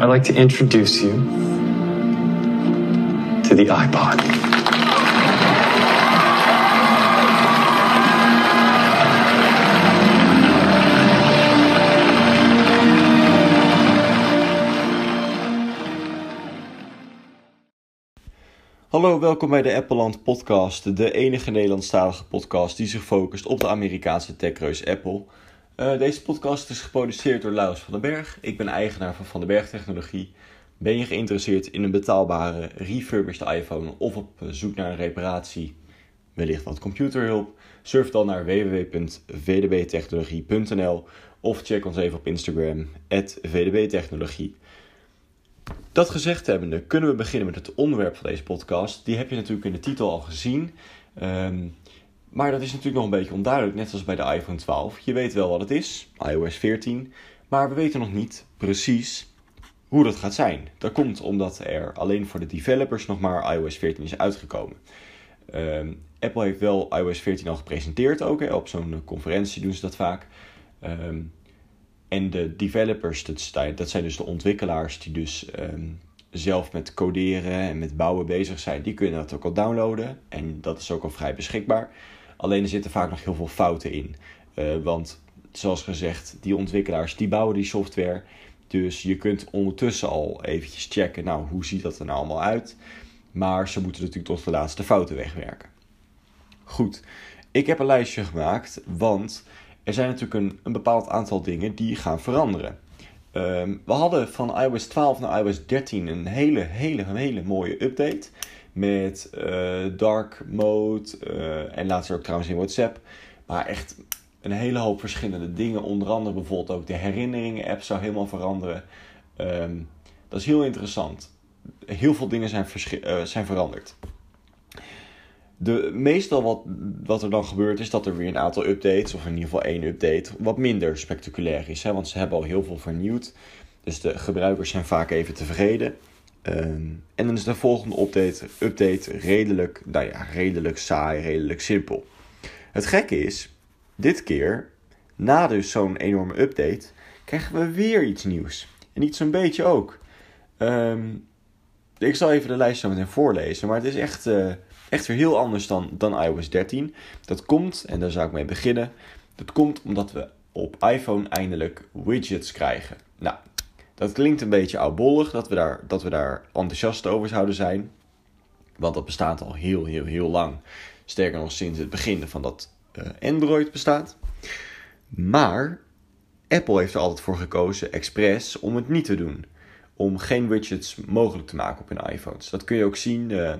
I'd like to introduce you to the iPod. Hallo, welkom bij de Appleland Podcast, de enige Nederlandstalige podcast die zich focust op de Amerikaanse techreus Apple. Uh, deze podcast is geproduceerd door Laurens van den Berg. Ik ben eigenaar van Van den Berg Technologie. Ben je geïnteresseerd in een betaalbare refurbished iPhone of op zoek naar een reparatie, wellicht wat computerhulp? Surf dan naar www.vdbtechnologie.nl of check ons even op Instagram, vdbtechnologie. Dat gezegd hebbende, kunnen we beginnen met het onderwerp van deze podcast. Die heb je natuurlijk in de titel al gezien. Um, maar dat is natuurlijk nog een beetje onduidelijk, net zoals bij de iPhone 12. Je weet wel wat het is, iOS 14, maar we weten nog niet precies hoe dat gaat zijn. Dat komt omdat er alleen voor de developers nog maar iOS 14 is uitgekomen. Um, Apple heeft wel iOS 14 al gepresenteerd ook, hè. op zo'n conferentie doen ze dat vaak. Um, en de developers, dat zijn dus de ontwikkelaars die dus um, zelf met coderen en met bouwen bezig zijn, die kunnen dat ook al downloaden. En dat is ook al vrij beschikbaar. Alleen er zitten vaak nog heel veel fouten in. Uh, want zoals gezegd, die ontwikkelaars die bouwen die software. Dus je kunt ondertussen al eventjes checken, nou hoe ziet dat er nou allemaal uit. Maar ze moeten natuurlijk tot de laatste fouten wegwerken. Goed, ik heb een lijstje gemaakt, want er zijn natuurlijk een, een bepaald aantal dingen die gaan veranderen. Um, we hadden van iOS 12 naar iOS 13 een hele, hele, hele mooie update. Met uh, dark mode uh, en later ook trouwens in WhatsApp. Maar echt een hele hoop verschillende dingen. Onder andere bijvoorbeeld ook de herinneringen app zou helemaal veranderen. Um, dat is heel interessant. Heel veel dingen zijn, uh, zijn veranderd. De, meestal wat, wat er dan gebeurt is dat er weer een aantal updates, of in ieder geval één update, wat minder spectaculair is. Hè? Want ze hebben al heel veel vernieuwd. Dus de gebruikers zijn vaak even tevreden. Um, en dan is de volgende update, update redelijk, nou ja, redelijk saai, redelijk simpel. Het gekke is, dit keer, na dus zo'n enorme update, krijgen we weer iets nieuws. En iets zo'n beetje ook. Um, ik zal even de lijst zo meteen voorlezen, maar het is echt, uh, echt weer heel anders dan, dan iOS 13. Dat komt, en daar zou ik mee beginnen, dat komt omdat we op iPhone eindelijk widgets krijgen. Nou, dat klinkt een beetje oudbollig dat we daar, dat we daar enthousiast over zouden zijn. Want dat bestaat al heel, heel, heel lang. Sterker nog sinds het begin van dat uh, Android bestaat. Maar Apple heeft er altijd voor gekozen, expres, om het niet te doen. Om geen widgets mogelijk te maken op hun iPhones. Dat kun je ook zien. Uh,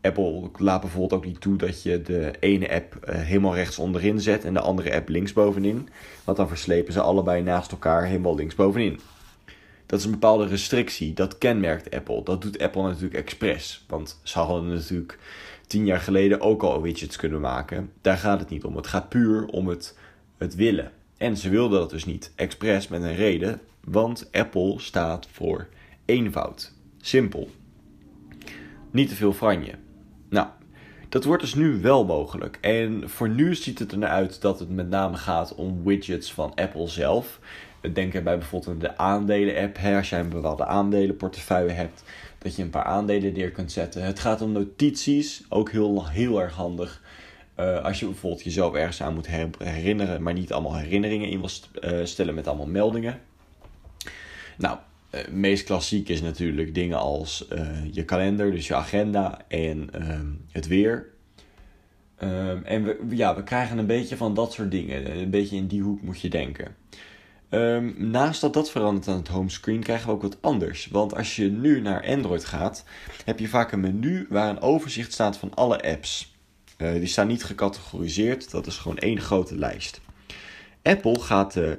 Apple laat bijvoorbeeld ook niet toe dat je de ene app uh, helemaal rechts onderin zet en de andere app links bovenin. Want dan verslepen ze allebei naast elkaar helemaal links bovenin. Dat is een bepaalde restrictie. Dat kenmerkt Apple. Dat doet Apple natuurlijk expres. Want ze hadden natuurlijk tien jaar geleden ook al widgets kunnen maken. Daar gaat het niet om. Het gaat puur om het, het willen. En ze wilden dat dus niet expres met een reden. Want Apple staat voor eenvoud. Simpel. Niet te veel franje. Nou, dat wordt dus nu wel mogelijk. En voor nu ziet het er naar uit dat het met name gaat om widgets van Apple zelf. Denk erbij bijvoorbeeld aan de aandelen-app. Als jij een bepaalde aandelenportefeuille hebt, dat je een paar aandelen neer kunt zetten. Het gaat om notities, ook heel, heel erg handig. Uh, als je bijvoorbeeld jezelf ergens aan moet herinneren, maar niet allemaal herinneringen in wil uh, stellen met allemaal meldingen. Nou, uh, meest klassiek is natuurlijk dingen als je kalender, dus je agenda en ehm, het weer. Um, en we, ja, we krijgen een beetje van dat soort dingen. Een beetje in die hoek moet je denken. Um, naast dat dat verandert aan het homescreen, krijgen we ook wat anders. Want als je nu naar Android gaat, heb je vaak een menu waar een overzicht staat van alle apps. Uh, die staan niet gecategoriseerd, dat is gewoon één grote lijst. Apple gaat, uh,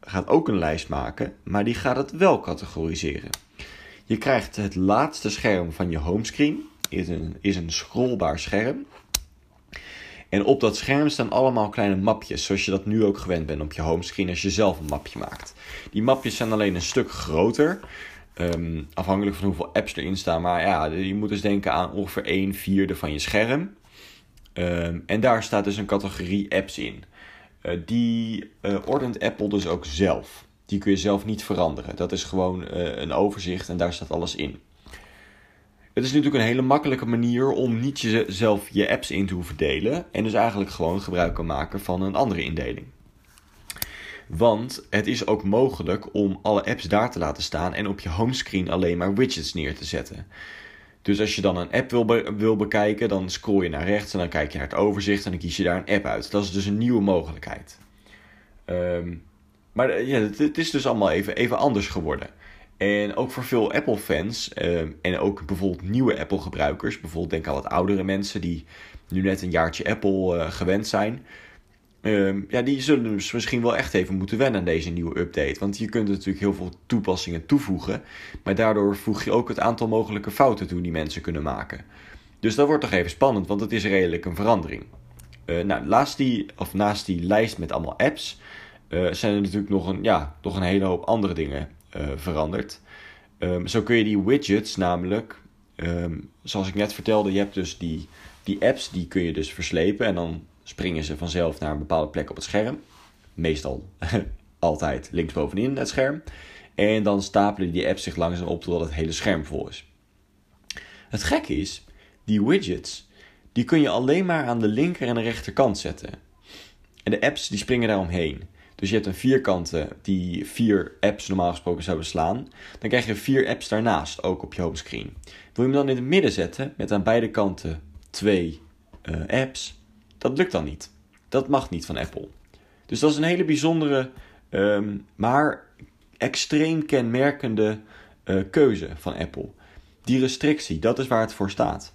gaat ook een lijst maken, maar die gaat het wel categoriseren. Je krijgt het laatste scherm van je homescreen, is een, is een scrollbaar scherm. En op dat scherm staan allemaal kleine mapjes, zoals je dat nu ook gewend bent op je homescreen als je zelf een mapje maakt. Die mapjes zijn alleen een stuk groter, um, afhankelijk van hoeveel apps erin staan. Maar ja, je moet dus denken aan ongeveer 1 vierde van je scherm. Um, en daar staat dus een categorie apps in. Uh, die uh, ordent Apple dus ook zelf. die kun je zelf niet veranderen. Dat is gewoon uh, een overzicht en daar staat alles in. Het is natuurlijk een hele makkelijke manier om niet jezelf je apps in te hoeven delen. En dus eigenlijk gewoon gebruik kan maken van een andere indeling. Want het is ook mogelijk om alle apps daar te laten staan en op je homescreen alleen maar widgets neer te zetten. Dus als je dan een app wil, wil bekijken, dan scroll je naar rechts en dan kijk je naar het overzicht en dan kies je daar een app uit. Dat is dus een nieuwe mogelijkheid. Um, maar ja, het, is dus allemaal even, even anders geworden. En ook voor veel Apple-fans um, en ook bijvoorbeeld nieuwe Apple-gebruikers, bijvoorbeeld denk aan wat oudere mensen die nu net een jaartje Apple uh, gewend zijn, Um, ja, die zullen dus misschien wel echt even moeten wennen aan deze nieuwe update. Want je kunt natuurlijk heel veel toepassingen toevoegen. Maar daardoor voeg je ook het aantal mogelijke fouten toe die mensen kunnen maken. Dus dat wordt toch even spannend, want het is redelijk een verandering. Uh, nou, naast die, of naast die lijst met allemaal apps zijn er natuurlijk nog een, ja, nog een hele hoop andere dingen uh, veranderd. Um, zo kun je die widgets namelijk, um, zoals ik net vertelde, je hebt dus die, die apps, die kun je dus verslepen en dan springen ze vanzelf naar een bepaalde plek op het scherm. Meestal altijd linksbovenin het scherm. En dan stapelen die apps zich langzaam op totdat het hele scherm vol is. Het gekke is, die widgets, die kun je alleen maar aan de linker en de rechterkant zetten. En de apps die springen daaromheen. Dus je hebt een vierkante die vier apps normaal gesproken zou beslaan. Dan krijg je vier apps daarnaast, ook op je homescreen. Wil je hem dan in het midden zetten met aan beide kanten twee uh, apps, dat lukt dan niet. Dat mag niet van Apple. Dus dat is een hele bijzondere, ehm, maar extreem kenmerkende uh, keuze van Apple. Die restrictie, dat is waar het voor staat.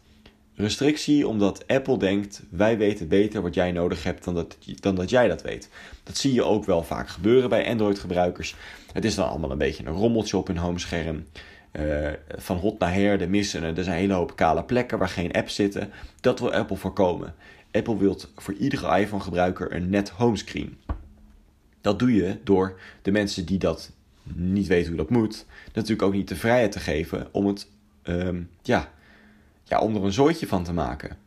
Restrictie omdat Apple denkt: wij weten beter wat jij nodig hebt dan dat, dan dat jij dat weet. Dat zie je ook wel vaak gebeuren bij Android-gebruikers. Het is dan allemaal een beetje een rommeltje op hun homescherm. Uh, van hot naar her, missen. Er zijn een hele hoop kale plekken waar geen apps zitten. Dat wil Apple voorkomen. Apple wil voor iedere iPhone-gebruiker een net homescreen. Dat doe je door de mensen die dat niet weten hoe dat moet, natuurlijk ook niet de vrijheid te geven om het, um, ja, ja, om er een zooitje van te maken.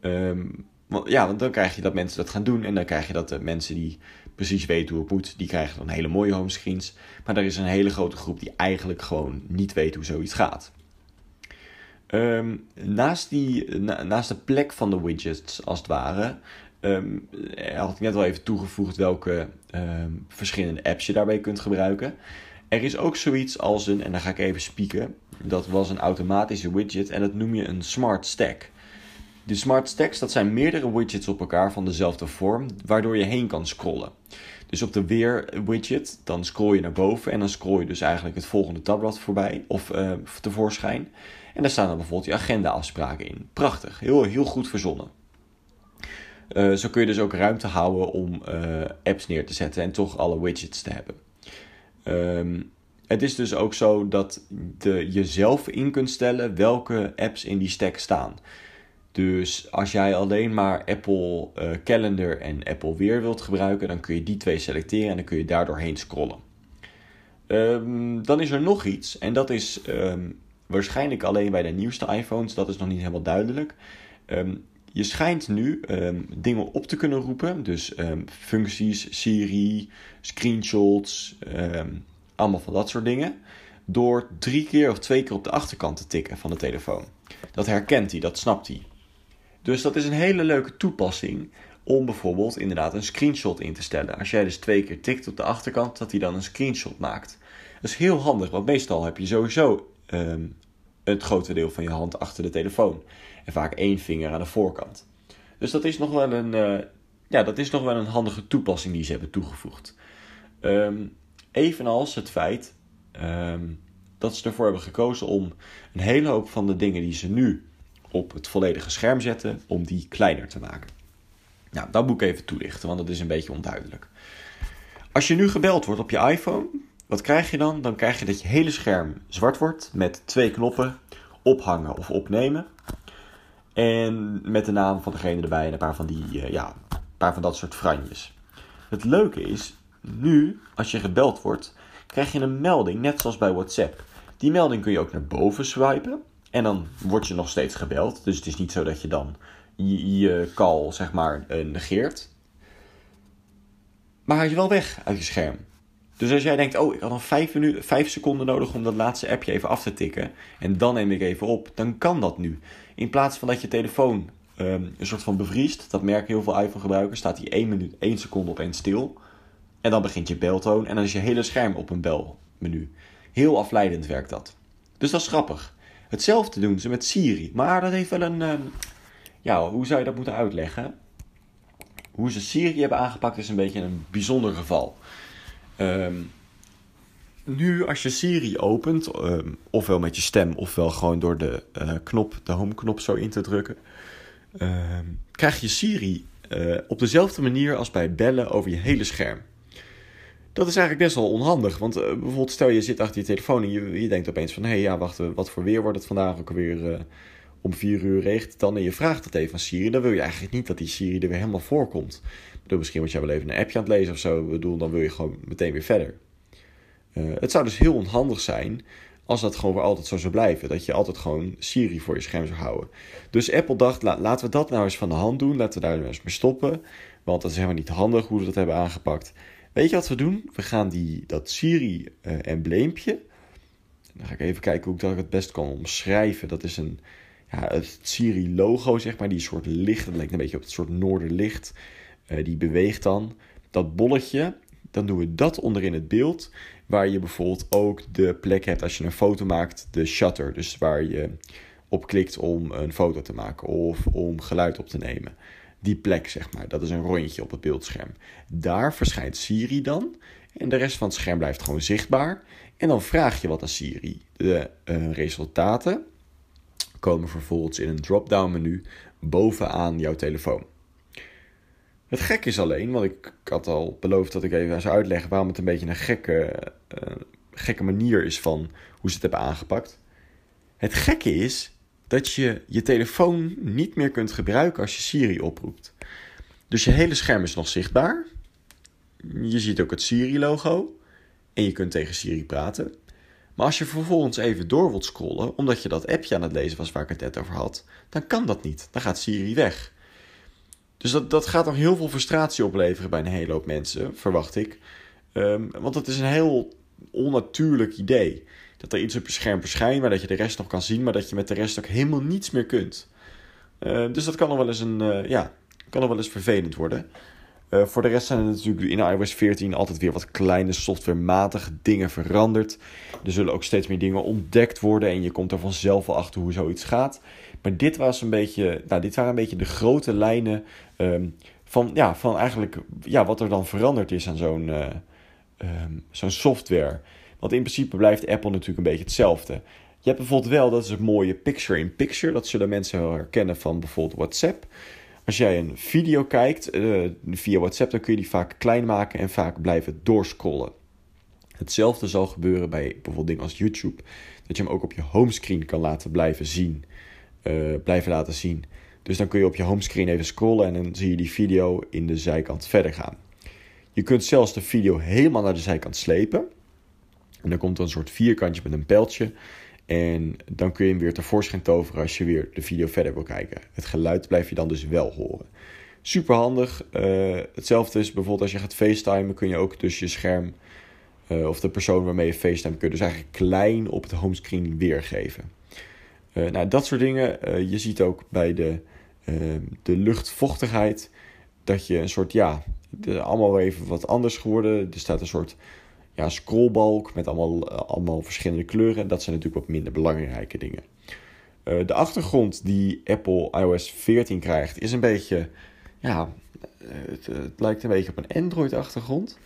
Um, want, ja, want dan krijg je dat mensen dat gaan doen en dan krijg je dat de mensen die precies weten hoe het moet, die krijgen dan hele mooie homescreens. Maar er is een hele grote groep die eigenlijk gewoon niet weet hoe zoiets gaat. Um, naast, die, naast de plek van de widgets, als het ware, um, had ik net al even toegevoegd welke verschillende apps je daarbij kunt gebruiken. Er is ook zoiets als een, en dan ga ik even spieken, dat was een automatische widget en dat noem je een smart stack. De smart stacks, dat zijn meerdere widgets op elkaar van dezelfde vorm, waardoor je heen kan scrollen. Dus op de weer widget, dan scroll je naar boven en dan scroll je dus eigenlijk het volgende tabblad voorbij of uh, tevoorschijn. En daar staan dan bijvoorbeeld je agenda-afspraken in. Prachtig, heel, heel goed verzonnen. Uh, zo kun je dus ook ruimte houden om uh, apps neer te zetten en toch alle widgets te hebben. Um, het is dus ook zo dat de, je zelf in kunt stellen welke apps in die stack staan. Dus als jij alleen maar Apple uh, Calendar en Apple Weer wilt gebruiken, dan kun je die twee selecteren en dan kun je daardoor heen scrollen. Um, dan is er nog iets en dat is um, waarschijnlijk alleen bij de nieuwste iPhones, dat is nog niet helemaal duidelijk. Um, je schijnt nu dingen op te kunnen roepen, dus functies, Siri, screenshots, allemaal van dat soort dingen, door drie keer of twee keer op de achterkant te tikken van de telefoon. Dat herkent hij, dat snapt hij. Dus dat is een hele leuke toepassing om bijvoorbeeld inderdaad een screenshot in te stellen. Als jij dus twee keer tikt op de achterkant, dat hij dan een screenshot maakt. Dat is heel handig, want meestal heb je sowieso um, het grote deel van je hand achter de telefoon. En vaak één vinger aan de voorkant. Dus dat is nog wel een, uh, ja, dat is nog wel een handige toepassing die ze hebben toegevoegd. Um, evenals het feit um, dat ze ervoor hebben gekozen om een hele hoop van de dingen die ze nu op het volledige scherm zetten, om die kleiner te maken. Nou, dat moet ik even toelichten, want dat is een beetje onduidelijk. Als je nu gebeld wordt op je iPhone, wat krijg je dan? Dan krijg je dat je hele scherm zwart wordt met twee knoppen ophangen of opnemen. En met de naam van degene erbij en een paar van, die, uh, ja, een paar van dat soort franjes. Het leuke is, nu als je gebeld wordt, krijg je een melding, net zoals bij WhatsApp. Die melding kun je ook naar boven swipen en dan word je nog steeds gebeld. Dus het is niet zo dat je dan je, call zeg maar uh, negeert. Maar hij is wel weg uit je scherm. Dus als jij denkt, oh, ik had nog vijf, vijf seconden nodig om dat laatste appje even af te tikken. En dan neem ik even op, dan kan dat nu. In plaats van dat je telefoon um, een soort van bevriest. Dat merken heel veel iPhone gebruikers. Staat hij 1 minuut, 1 seconde opeens stil. En dan begint je beltoon en dan is je hele scherm op een belmenu. Heel afleidend werkt dat. Dus dat is grappig. Hetzelfde doen ze met Siri. Maar dat heeft wel een... Um, ja, hoe zou je dat moeten uitleggen? Hoe ze Siri hebben aangepakt is een beetje een bijzonder geval. Um, nu als je Siri opent, um, ofwel met je stem, ofwel gewoon door de uh, knop, de home knop zo in te drukken, krijg je Siri uh, op dezelfde manier als bij bellen over je hele scherm. Dat is eigenlijk best wel onhandig, want uh, bijvoorbeeld stel je zit achter je telefoon en je, je denkt opeens van, hé hey, ja wacht, wat voor weer wordt het vandaag ook weer om vier uur regent dan en je vraagt het even aan Siri, dan wil je eigenlijk niet dat die Siri er weer helemaal voorkomt. Ik bedoel, misschien word jij wel even een appje aan het lezen of zo, ik bedoel, dan wil je gewoon meteen weer verder. Het zou dus heel onhandig zijn als dat gewoon voor altijd zo zou blijven. Dat je altijd gewoon Siri voor je scherm zou houden. Dus Apple dacht, laten we dat nou eens van de hand doen. Laten we daar nou eens mee stoppen. Want dat is helemaal niet handig hoe we dat hebben aangepakt. Weet je wat we doen? We gaan die, dat Siri-embleempje... Uh, dan ga ik even kijken hoe ik dat het best kan omschrijven. Dat is een, ja, het Siri-logo, zeg maar. Die soort licht, dat lijkt een beetje op het soort noorderlicht. Uh, die beweegt dan. Dat bolletje, dan doen we dat onderin het beeld. Waar je bijvoorbeeld ook de plek hebt als je een foto maakt, de shutter. Dus waar je op klikt om een foto te maken of om geluid op te nemen. Die plek, zeg maar, dat is een rondje op het beeldscherm. Daar verschijnt Siri dan. En de rest van het scherm blijft gewoon zichtbaar. En dan vraag je wat aan Siri. De uh, resultaten komen vervolgens in een drop-down menu bovenaan jouw telefoon. Het gek is alleen, want ik, had al beloofd dat ik even zou uitleggen waarom het een beetje een gekke, uh, gekke manier is van hoe ze het hebben aangepakt. Het gekke is dat je je telefoon niet meer kunt gebruiken als je Siri oproept. Dus je hele scherm is nog zichtbaar. Je ziet ook het Siri-logo. En je kunt tegen Siri praten. Maar als je vervolgens even door wilt scrollen, omdat je dat appje aan het lezen was waar ik het net over had, dan kan dat niet. Dan gaat Siri weg. Dus dat, dat gaat nog heel veel frustratie opleveren bij een hele hoop mensen, verwacht ik. Um, want het is een heel onnatuurlijk idee. Dat er iets op je scherm verschijnt, maar dat je de rest nog kan zien, maar dat je met de rest ook helemaal niets meer kunt. Uh, dus dat kan wel eens, een, uh, ja, kan wel eens vervelend worden. Uh, voor de rest zijn er natuurlijk in iOS 14 altijd weer wat kleine softwarematige dingen veranderd. Er zullen ook steeds meer dingen ontdekt worden en je komt er vanzelf wel achter hoe zoiets gaat. Maar dit, was een beetje, nou, dit waren een beetje de grote lijnen um, van, ja, van eigenlijk ja, wat er dan veranderd is aan zo'n um, zo'n software. Want in principe blijft Apple natuurlijk een beetje hetzelfde. Je hebt bijvoorbeeld wel, dat is het mooie picture-in-picture. Dat zullen mensen wel herkennen van bijvoorbeeld WhatsApp. Als jij een video kijkt uh, via WhatsApp, dan kun je die vaak klein maken en vaak blijven doorscrollen. Hetzelfde zal gebeuren bij bijvoorbeeld dingen als YouTube. Dat je hem ook op je homescreen kan laten blijven zien. Uh, blijven laten zien. Dus dan kun je op je homescreen even scrollen en dan zie je die video in de zijkant verder gaan. Je kunt zelfs de video helemaal naar de zijkant slepen. En dan komt er een soort vierkantje met een pijltje. En dan kun je hem weer tevoorschijn toveren als je weer de video verder wil kijken. Het geluid blijf je dan dus wel horen. Super handig. Uh, hetzelfde is bijvoorbeeld als je gaat facetimen, kun je ook dus je scherm uh, of de persoon waarmee je facetime, kun je dus eigenlijk klein op het homescreen weergeven. Uh, nou, dat soort dingen. je ziet ook bij de, de luchtvochtigheid dat je een soort, ja, allemaal even wat anders geworden. Er staat een soort ja, scrollbalk met allemaal, allemaal verschillende kleuren. Dat zijn natuurlijk wat minder belangrijke dingen. Uh, de achtergrond die Apple iOS 14 krijgt is een beetje, ja, het, het lijkt een beetje op een Android-achtergrond.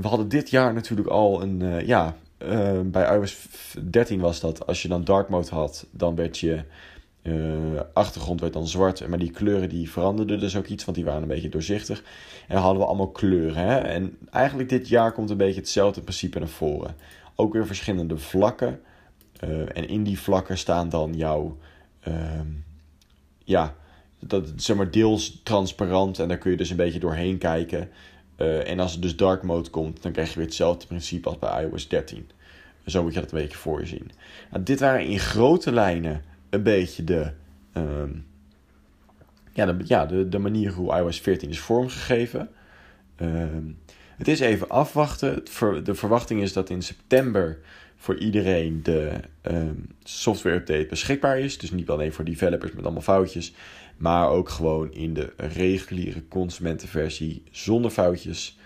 We hadden dit jaar natuurlijk al een, ja, bij iOS 13 was dat, als je dan dark mode had, dan werd je uh, achtergrond werd dan zwart, maar die kleuren die veranderden dus ook iets, want die waren een beetje doorzichtig. En dan hadden we allemaal kleuren. Hè? En eigenlijk dit jaar komt een beetje hetzelfde principe naar voren. Ook weer verschillende vlakken. Uh, en in die vlakken staan dan jouw, uh, ja, dat, zeg maar deels transparant en daar kun je dus een beetje doorheen kijken. Uh, en als het dus dark mode komt, dan krijg je weer hetzelfde principe als bij iOS 13. Zo moet je dat een beetje voor je zien. Nou, dit waren in grote lijnen een beetje de, um, ja, de, ja, de, de manier hoe iOS 14 is vormgegeven. Um, Het is even afwachten. De verwachting is dat in september voor iedereen de um, software update beschikbaar is. Dus niet alleen voor developers met allemaal foutjes, maar ook gewoon in de reguliere consumentenversie zonder foutjes.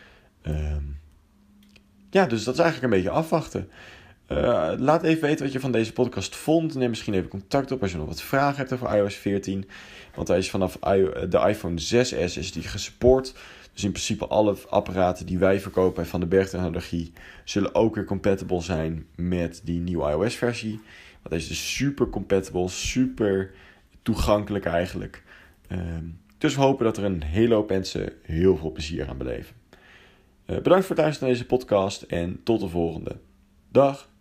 Ja, dus dat is eigenlijk een beetje afwachten. Uh, laat even weten wat je van deze podcast vond. Neem misschien even contact op als je nog wat vragen hebt over iOS 14. Want hij is vanaf de iPhone 6s is die gesupport. Dus in principe alle apparaten die wij verkopen bij Van de Bergtechnologie zullen ook weer compatible zijn met die nieuwe iOS versie. Want deze is super compatible, super toegankelijk eigenlijk. Uh, dus we hopen dat er een hele hoop mensen heel veel plezier aan beleven. Uh, bedankt voor het luisteren naar deze podcast en tot de volgende. Dag!